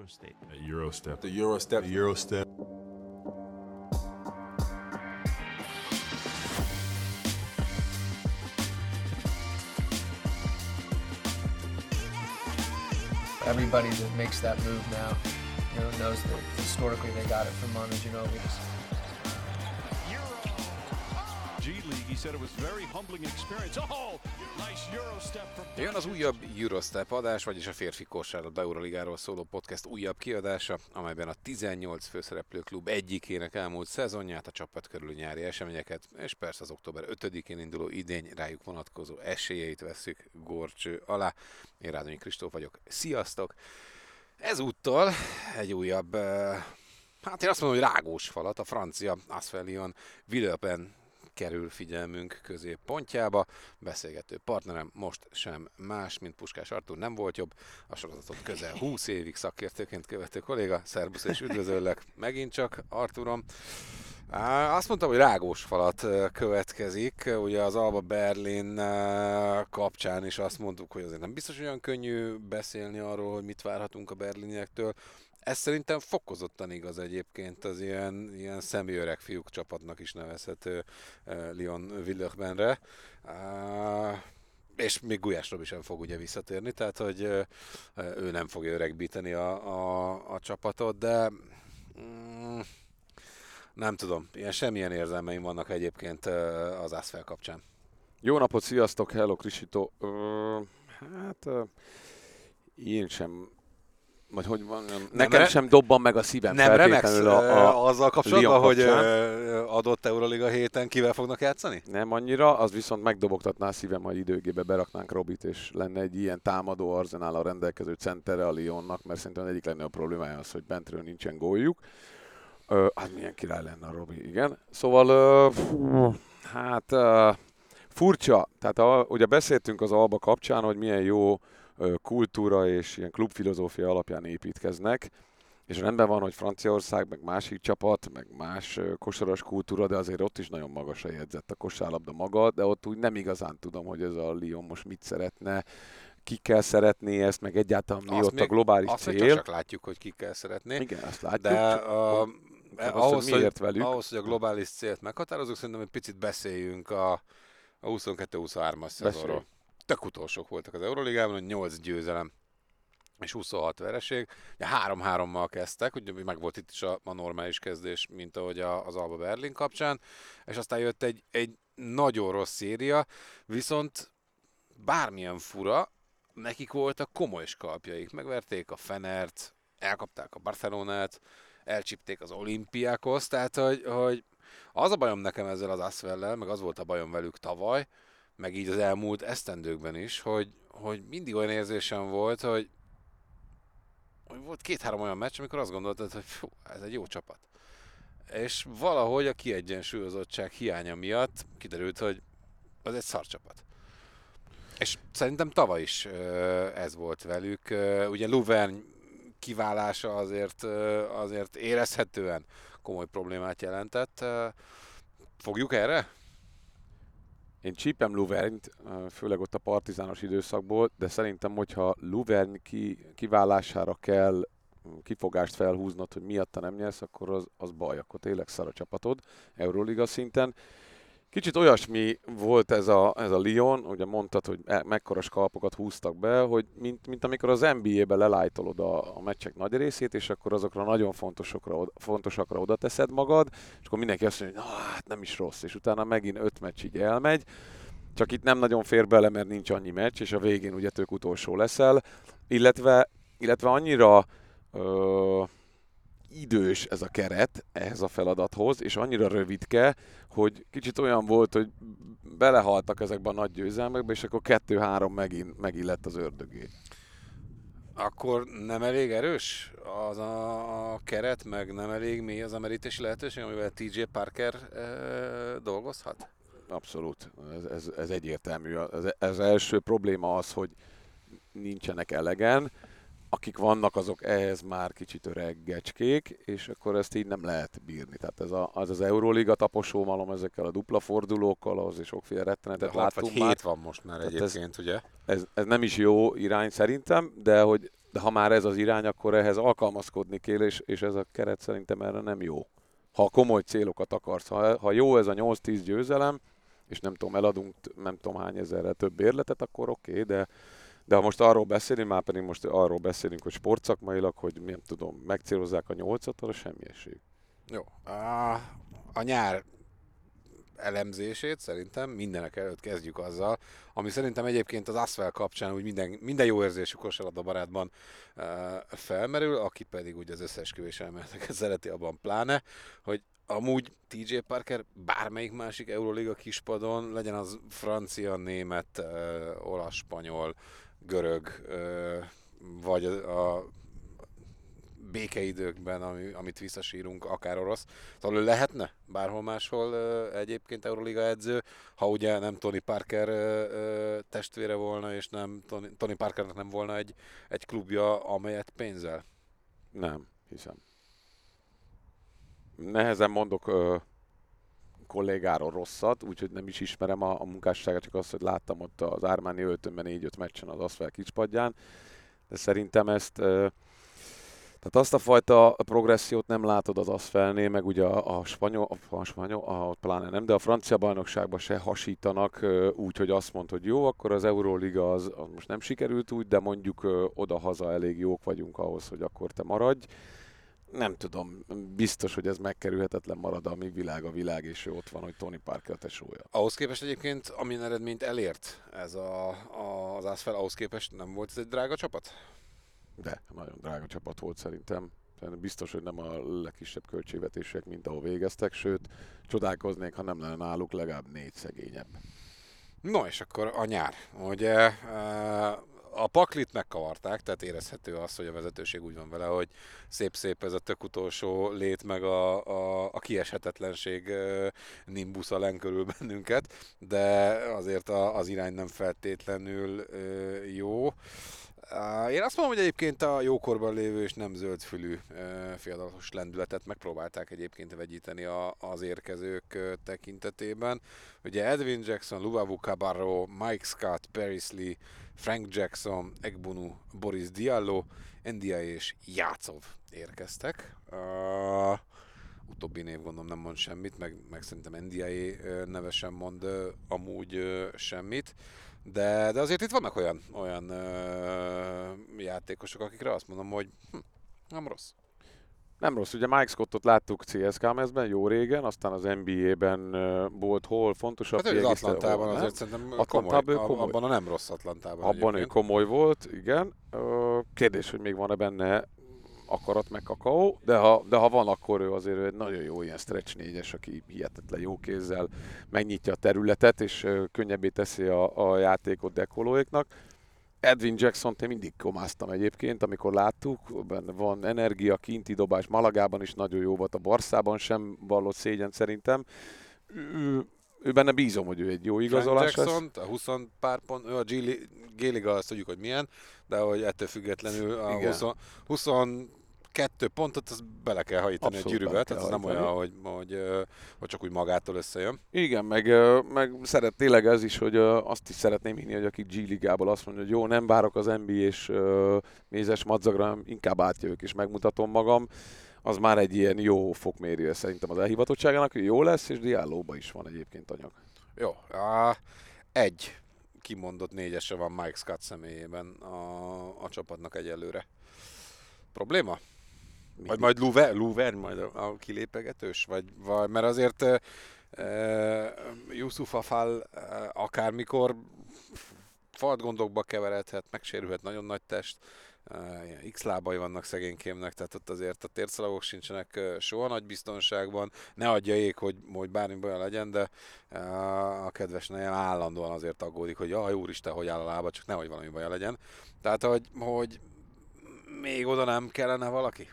Eurostep. Eurostep. The Eurostep. The Eurostep. Everybody that makes that move now, you know, knows that historically they got it from Manu Ginobili. G League. He said it was very humbling experience. Oh, Jön az újabb Eurostep adás, vagyis a férfi kosárlabda Euroligáról szóló podcast újabb kiadása, amelyben a 18 főszereplő klub egyikének elmúlt szezonját, a csapat körüli nyári eseményeket, és persze az október 5-én induló idény rájuk vonatkozó esélyeit veszük gorcső alá. Én Rádonyi Kristóf vagyok. Sziasztok! Ezúttal egy újabb, eh, hát én azt mondom, hogy rágós falat, a francia Asfelion Villeurbanne kerül figyelmünk középpontjába. Beszélgető partnerem most sem más, mint Puskás Artur nem volt jobb. A sorozatot közel 20 évig szakértőként követő kolléga. Szerbusz és üdvözöllek megint csak, Arturom. Azt mondtam, hogy rágós falat következik. Ugye az Alba Berlin kapcsán is azt mondtuk, hogy azért nem biztos olyan könnyű beszélni arról, hogy mit várhatunk a berliniektől. Ez szerintem fokozottan igaz egyébként az ilyen, ilyen személyöreg fiúk csapatnak is nevezhető uh, Lyon Villeurbanne-re. Uh, és még Gulyás Robi sem fog ugye visszatérni, tehát hogy uh, ő nem fogja öregbíteni a, a, a csapatot, de mm, nem tudom, ilyen semmilyen érzelmeim vannak egyébként az Asfel kapcsán. Jó napot, sziasztok, hello Krisito. Hát én sem, vagy hogy van, nekem re- sem dobban meg a szívem Nem feltétlenül a, a, a, azzal kapcsolatban, hogy adott Euroliga héten kivel fognak játszani? Nem annyira, az viszont megdobogtatná a szívem, hogy időgébe beraknánk Robit, és lenne egy ilyen támadó arzenál a rendelkező centere a Lyonnak, mert szerintem egyik legnagyobb problémája az, hogy bentről nincsen góljuk. Ö, hát milyen király lenne a Robi, igen. Szóval, ö, fú, hát ö, furcsa, tehát a, ugye beszéltünk az Alba kapcsán, hogy milyen jó kultúra és ilyen klubfilozófia alapján építkeznek, és rendben van, hogy Franciaország, meg másik csapat, meg más kosaras kultúra, de azért ott is nagyon magasra jegyzett a kosárlabda maga, de ott úgy nem igazán tudom, hogy ez a Lyon most mit szeretne, ki kell szeretné ezt, meg egyáltalán mi Azt ott a még- globális Azt cél. csak látjuk, hogy ki kell szeretni. Igen, azt látjuk. De csak a, az, ahhoz, hogy hogy, miért velük. ahhoz, hogy a globális célt meghatározunk, szerintem egy picit beszéljünk a, a 22-23-as szezonról. Tök utolsók voltak az Euroligában, hogy 8 győzelem és 26 vereség. Ugye 3-3-mal kezdtek, ugye meg volt itt is a, a normális kezdés, mint ahogy a, az Alba Berlin kapcsán, és aztán jött egy, egy nagyon rossz széria, viszont bármilyen fura, nekik voltak komoly skalpjaik. Megverték a Fenert, elkapták a Barcelonát, elcsípték az olimpiákhoz, tehát hogy, hogy az a bajom nekem ezzel az Aswell-lel, meg az volt a bajom velük tavaly, meg így az elmúlt esztendőkben is, hogy, hogy mindig olyan érzésem volt, hogy, hogy volt két-három olyan meccs, amikor azt gondoltad, hogy fú, ez egy jó csapat. És valahogy a kiegyensúlyozottság hiánya miatt kiderült, hogy az egy szar csapat. És szerintem tavaly is ez volt velük. Ugye Luvern kiválása azért, azért érezhetően komoly problémát jelentett. Fogjuk erre? Én csípem Luvernyt, főleg ott a partizános időszakból, de szerintem, hogyha Luvern ki, kiválására kell kifogást felhúznod, hogy miatta nem nyersz, akkor az, az baj, akkor tényleg szar a csapatod Euroliga szinten. Kicsit olyasmi volt ez a, ez a Lyon, ugye mondtad, hogy e- mekkora skalpokat húztak be, hogy mint, mint amikor az NBA-be lelájtolod a, a meccsek nagy részét, és akkor azokra nagyon fontosokra, fontosakra oda teszed magad, és akkor mindenki azt mondja, hogy na, hát nem is rossz, és utána megint öt meccs így elmegy, csak itt nem nagyon fér bele, mert nincs annyi meccs, és a végén ugye tök utolsó leszel, illetve, illetve annyira ö, idős ez a keret ehhez a feladathoz, és annyira rövidke, hogy kicsit olyan volt, hogy belehaltak ezekbe a nagy győzelmekbe, és akkor kettő-három megint, megint lett az ördögé. Akkor nem elég erős az a, a keret, meg nem elég mély az a merítési lehetőség, amivel TJ Parker e, dolgozhat? Abszolút, ez, ez, ez egyértelmű. Ez, ez első probléma az, hogy nincsenek elegen, akik vannak, azok ehhez már kicsit öreg gecskék, és akkor ezt így nem lehet bírni. Tehát ez a, az, az Euróliga taposómalom ezekkel a dupla fordulókkal, ahhoz is sokféle De rettenetet 6 vagy láttunk 7 már. van most már Tehát ez- egyébként, ugye? Ez, ez nem is jó irány szerintem, de hogy de ha már ez az irány, akkor ehhez alkalmazkodni kell, és, és ez a keret szerintem erre nem jó. Ha komoly célokat akarsz, ha, ha jó ez a 8-10 győzelem, és nem tudom, eladunk nem tudom hány ezerre több érletet, akkor oké, okay, de, de ha most arról beszélünk, már pedig most arról beszélünk, hogy sportszakmailag, hogy nem tudom, megcélozzák a nyolcat, arra semmi esély. Jó. A, a nyár elemzését szerintem mindenek előtt kezdjük azzal, ami szerintem egyébként az Asvel kapcsán úgy minden, minden jó érzésű kosarlabda barátban uh, felmerül, aki pedig úgy az összeesküvés elméleteket szereti abban pláne, hogy amúgy TJ Parker bármelyik másik Euroliga kispadon, legyen az francia, német, uh, olasz, spanyol, görög, uh, vagy a, a békeidőkben, ami, amit visszasírunk, akár orosz. Szóval ő lehetne bárhol máshol uh, egyébként Euroliga edző, ha ugye nem Tony Parker uh, testvére volna, és nem Tony, Tony Parkernek nem volna egy, egy klubja, amelyet pénzzel. Nem, hiszem. Nehezen mondok uh, kollégáról rosszat, úgyhogy nem is ismerem a, a munkásságát, csak azt, hogy láttam ott az Ármáni öltönben 4-5 meccsen az Aszfel kispadján, de szerintem ezt uh, tehát azt a fajta progressziót nem látod az Aszfelnél, meg ugye a, a spanyol, a spanyol, a, pláne nem, de a francia bajnokságban se hasítanak úgy, hogy azt mond, hogy jó, akkor az Euróliga az, az most nem sikerült úgy, de mondjuk oda-haza elég jók vagyunk ahhoz, hogy akkor te maradj. Nem tudom, biztos, hogy ez megkerülhetetlen marad, amíg világ a világ, és ott van, hogy Tony Parker tesója. Ahhoz képest egyébként, amilyen eredményt elért ez a, a, az Aszfel, ahhoz képest nem volt ez egy drága csapat? De, nagyon drága csapat volt szerintem. Biztos, hogy nem a legkisebb költségvetések, mint ahol végeztek, sőt, csodálkoznék, ha nem lenne náluk legalább négy szegényebb. No, és akkor a nyár. Ugye a paklit megkavarták, tehát érezhető az, hogy a vezetőség úgy van vele, hogy szép-szép ez a tök utolsó lét, meg a, a, a kieshetetlenség nimbusza lenkörül bennünket, de azért a, az irány nem feltétlenül jó. Én azt mondom, hogy egyébként a jókorban lévő és nem zöldfülű fiatalos lendületet megpróbálták egyébként vegyíteni az érkezők tekintetében. Ugye Edwin Jackson, Luvavu Cabarro, Mike Scott, Lee, Frank Jackson, Egbunu, Boris Diallo, Endia és Jácov érkeztek. Uh, utóbbi név gondolom nem mond semmit, meg, meg szerintem NDIA neve sem mond uh, amúgy uh, semmit. De, de azért itt vannak olyan, olyan ö, játékosok, akikre azt mondom, hogy hm, nem rossz. Nem rossz, ugye Mike Scottot láttuk CSK mezben jó régen, aztán az NBA-ben volt hol fontosabb. Hát ő az Atlantában hol, azért szerintem Atlantában komoly, komoly. Abban a nem rossz Atlantában. Abban egyébként. ő komoly volt, igen. Kérdés, hogy még van-e benne akarat meg kakaó, de ha, de ha van, akkor ő azért egy nagyon jó ilyen stretch négyes, aki hihetetlen jó kézzel megnyitja a területet, és könnyebbé teszi a, a játékot dekolóiknak. Edwin Jackson én mindig komáztam egyébként, amikor láttuk, benne van energia, kinti dobás, Malagában is nagyon jó volt, a Barszában sem vallott szégyen szerintem. Ő, ő benne bízom, hogy ő egy jó igazolás Frank Jackson, lesz. a 20 pár pont, ő a G-liga, azt tudjuk, hogy milyen, de hogy ettől függetlenül a 20, 20 kettő pontot, az bele kell hajítani Abszolút a gyűrűbe, tehát ez nem olyan, hogy, hogy, hogy csak úgy magától összejön. Igen, meg, meg szeret tényleg ez is, hogy azt is szeretném hinni, hogy aki G-ligából azt mondja, hogy jó, nem várok az NBA és mézes madzagra, inkább átjövök és megmutatom magam az már egy ilyen jó fokmérő szerintem az elhivatottságának, hogy jó lesz, és Diállóban is van egyébként anyag. Jó, a, egy kimondott négyese van Mike Scott személyében a, a csapatnak egyelőre. Probléma? Vagy majd Luver, Luver majd a, a kilépegetős? Vagy, vagy mert azért uh, Yusuf Afal uh, akármikor falt gondokba keveredhet, megsérülhet, nagyon nagy test, uh, X lábai vannak szegénykémnek, tehát ott azért a térszalagok sincsenek uh, soha nagy biztonságban. Ne adja ég, hogy, hogy bármi baj legyen, de uh, a kedves nejem állandóan azért aggódik, hogy jaj, úristen, hogy áll a lába, csak nehogy valami baj legyen. Tehát, hogy, hogy még oda nem kellene valaki?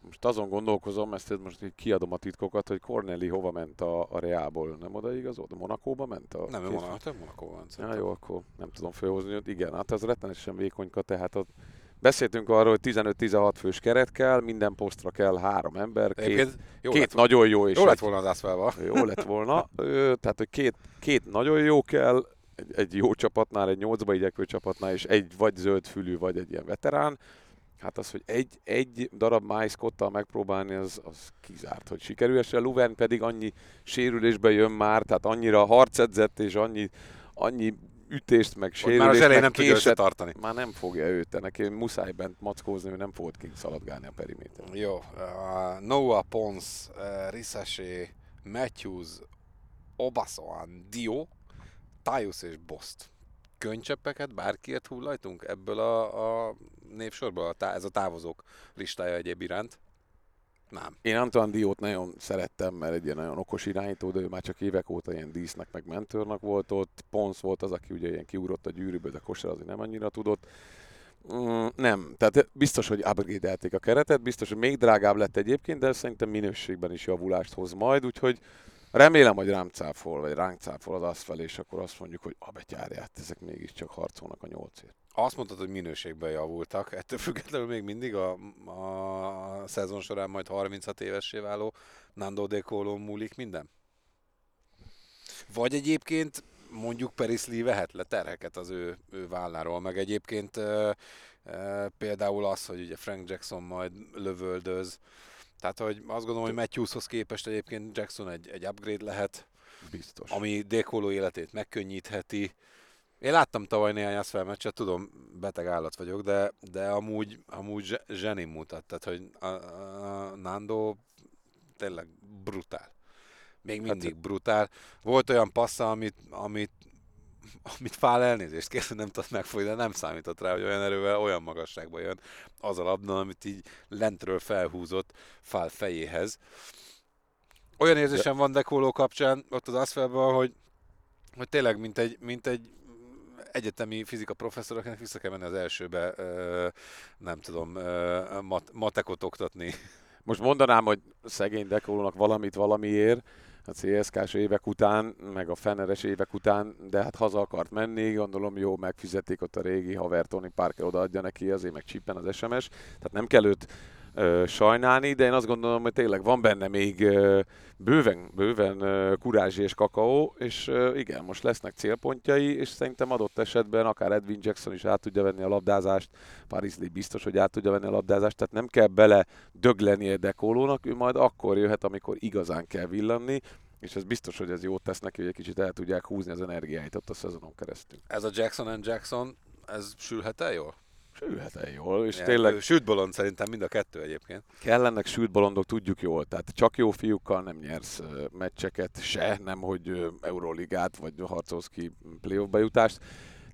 Most azon gondolkozom, ezt most így kiadom a titkokat, hogy Corneli hova ment a, a Reából, nem oda igazolt? Monakóba ment? A nem, Monaco, hát Monakóba ment. Ja, jó, akkor nem tudom fölhozni, hogy igen, hát az rettenetesen vékonyka, tehát ott Beszéltünk arról, hogy 15-16 fős keret kell, minden posztra kell három ember, két, jó két nagyon jó és... Jó lett volna az Aszfálva. Jó lett volna, tehát hogy két, két nagyon jó kell, egy, egy jó csapatnál, egy nyolcba igyekvő csapatnál, és egy vagy zöld fülű, vagy egy ilyen veterán, hát az, hogy egy, egy darab májszkottal megpróbálni, az, az kizárt, hogy sikerül, és a Luvern pedig annyi sérülésbe jön már, tehát annyira harcedzett, és annyi, annyi ütést, meg sérülést, Már az elején nem tudja késet, összetartani. már nem fogja őt, neki muszáj bent mackózni, hogy nem fogod kiszaladgálni a periméteren. Jó, uh, Noah Pons, uh, Risasé, Matthews, Obasoan, Dio, Tyus és Bost. Könycseppeket bárkiért hullajtunk ebből a, a névsorból? A tá- ez a távozók listája egyéb iránt? Nem. Én Antoine Diót nagyon szerettem, mert egy ilyen nagyon okos irányító, de ő már csak évek óta ilyen dísznek, meg mentőrnek volt ott. Pons volt az, aki ugye ilyen kiugrott a gyűrűből, de kosár azért nem annyira tudott. Mm, nem, tehát biztos, hogy upgrade a keretet, biztos, hogy még drágább lett egyébként, de szerintem minőségben is javulást hoz majd, úgyhogy remélem, hogy rám cáfol, vagy ránk cáfol az azt fel, és akkor azt mondjuk, hogy a betyárját, ezek mégiscsak harcolnak a nyolcért. Azt mondtad, hogy minőségben javultak, ettől függetlenül még mindig a, a szezon során majd 36 évessé váló Nando De Colo múlik minden? Vagy egyébként mondjuk Peris Lee vehet le terheket az ő, ő válláról, meg egyébként e, e, például az, hogy ugye Frank Jackson majd lövöldöz, tehát hogy azt gondolom, hogy Matthewshoz képest egyébként Jackson egy, egy upgrade lehet, Biztos. ami Dékoló életét megkönnyítheti. Én láttam tavaly néhány Asfel meccset, tudom, beteg állat vagyok, de, de amúgy, amúgy zse- zseni mutat, tehát hogy a, a Nando tényleg brutál. Még mindig hát, brutál. Volt olyan passza, amit, amit, amit fál elnézést kér, nem tudott megfogni, de nem számított rá, hogy olyan erővel, olyan magasságba jön az a labda, amit így lentről felhúzott fál fejéhez. Olyan érzésem van Dekóló kapcsán, ott az Asfelben, hogy, hogy tényleg mint egy, mint egy egyetemi fizika professzor, akinek vissza kell menni az elsőbe, nem tudom, matekot oktatni. Most mondanám, hogy szegény Dekolónak valamit valamiért, a CSK-s évek után, meg a Feneres évek után, de hát haza akart menni, gondolom jó, megfizették ott a régi haver Tony Parker odaadja neki, azért meg csippen az SMS, tehát nem kell őt sajnálni, de én azt gondolom, hogy tényleg van benne még bőven, bőven kurázsi és kakaó, és igen, most lesznek célpontjai, és szerintem adott esetben akár Edwin Jackson is át tudja venni a labdázást, Paris Lee biztos, hogy át tudja venni a labdázást, tehát nem kell bele dögleni a dekolónak, ő majd akkor jöhet, amikor igazán kell villanni, és ez biztos, hogy ez jót tesz neki, hogy egy kicsit el tudják húzni az energiáit ott a szezonon keresztül. Ez a Jackson and Jackson, ez sülhet el jól? Sülhet el jól, és Ilyen, tényleg Sült bolond szerintem mind a kettő egyébként. kellenek sült bolondok, tudjuk jól, tehát csak jó fiúkkal nem nyersz meccseket se, nem hogy ö, Euroligát, vagy harcolsz ki playoff bejutást.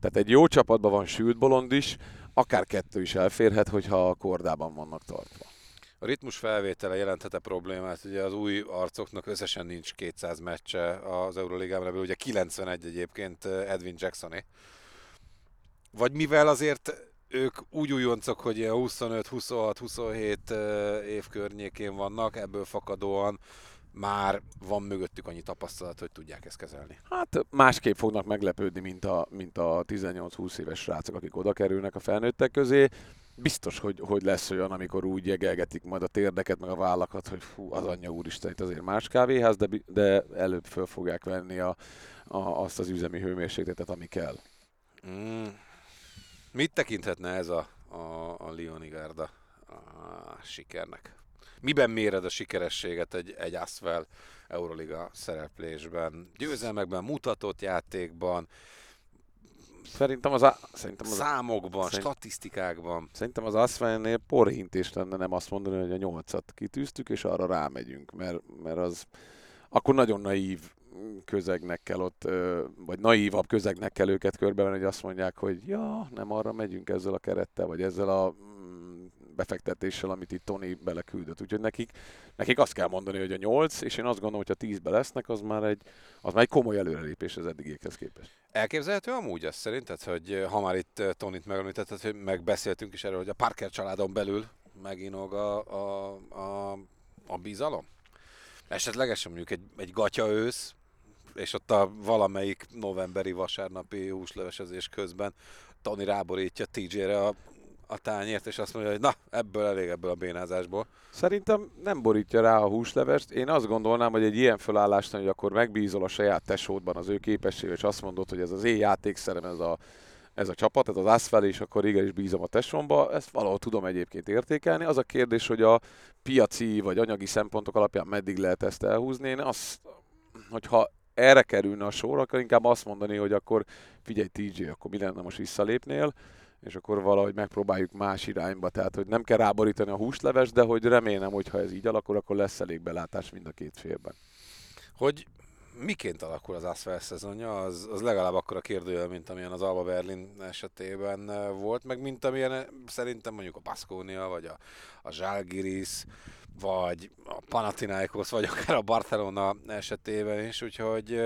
Tehát egy jó csapatban van sült bolond is, akár kettő is elférhet, hogyha a kordában vannak tartva. A ritmus felvétele jelenthet-e problémát? Ugye az új arcoknak összesen nincs 200 meccse az Euroligában, ebből ugye 91 egyébként Edwin Jacksoné. Vagy mivel azért ők úgy újoncok, hogy ilyen 25, 26, 27 év környékén vannak, ebből fakadóan már van mögöttük annyi tapasztalat, hogy tudják ezt kezelni. Hát másképp fognak meglepődni, mint a, mint a 18-20 éves srácok, akik oda kerülnek a felnőttek közé. Biztos, hogy, hogy lesz olyan, amikor úgy jegelgetik majd a térdeket, meg a vállakat, hogy fú, az anyja úristen, itt azért más kávéház, de, de előbb föl fogják venni a, a, azt az üzemi hőmérsékletet, ami kell. Mm. Mit tekinthetne ez a, a, a Lioni Garda a sikernek? Miben méred a sikerességet egy, egy Asvel Euroliga szereplésben? Győzelmekben, mutatott játékban, Szerintem az, á- szerintem az, számokban, szerint- statisztikákban. szerintem az Asfennél porhintés lenne nem azt mondani, hogy a nyolcat kitűztük, és arra rámegyünk, mert, mert az akkor nagyon naív közegnek kell ott, vagy naívabb közegnek kell őket körbevenni, hogy azt mondják, hogy ja, nem arra megyünk ezzel a kerettel, vagy ezzel a mm, befektetéssel, amit itt Tony beleküldött. Úgyhogy nekik, nekik azt kell mondani, hogy a 8, és én azt gondolom, hogy ha 10-be lesznek, az már egy, az már egy komoly előrelépés az eddigiekhez képest. Elképzelhető amúgy azt szerinted, hogy ha már itt Tonit megemlítetted, hogy megbeszéltünk is erről, hogy a Parker családon belül meginog a, a, a, a bizalom? Esetlegesen mondjuk egy, egy gatya ősz, és ott a valamelyik novemberi vasárnapi húslevesezés közben Tony ráborítja TJ-re a, a tányért, és azt mondja, hogy na, ebből elég ebből a bénázásból. Szerintem nem borítja rá a húslevest. Én azt gondolnám, hogy egy ilyen fölállást, hogy akkor megbízol a saját tesódban az ő képességével, és azt mondod, hogy ez az én játékszerem, ez a, ez a csapat, ez az Asfel, és akkor igenis bízom a tesomba, ezt valahol tudom egyébként értékelni. Az a kérdés, hogy a piaci vagy anyagi szempontok alapján meddig lehet ezt elhúzni. Én azt, hogyha erre kerülne a sor, akkor inkább azt mondani, hogy akkor figyelj TJ, akkor mi lenne most visszalépnél, és akkor valahogy megpróbáljuk más irányba. Tehát, hogy nem kell ráborítani a húsleves, de hogy remélem, hogy ha ez így alakul, akkor lesz elég belátás mind a két félben. Hogy miként alakul az Asphalt szezonja, az, az legalább akkor a kérdőjel, mint amilyen az Alba Berlin esetében eh, volt, meg mint amilyen eh, szerintem mondjuk a Baskonia, vagy a, a Zsalgiris, vagy a Panathinaikos, vagy akár a Barcelona esetében is, úgyhogy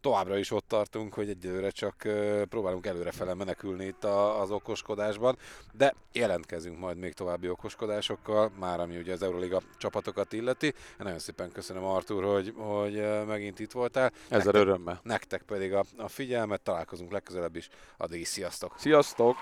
továbbra is ott tartunk, hogy egyelőre csak próbálunk előrefele menekülni itt az okoskodásban, de jelentkezünk majd még további okoskodásokkal, már ami ugye az Euroliga csapatokat illeti. Én nagyon szépen köszönöm Artur, hogy, hogy megint itt voltál. Ezzel nektek, örömmel. Nektek pedig a, a figyelmet, találkozunk legközelebb is. Addig is sziasztok! Sziasztok!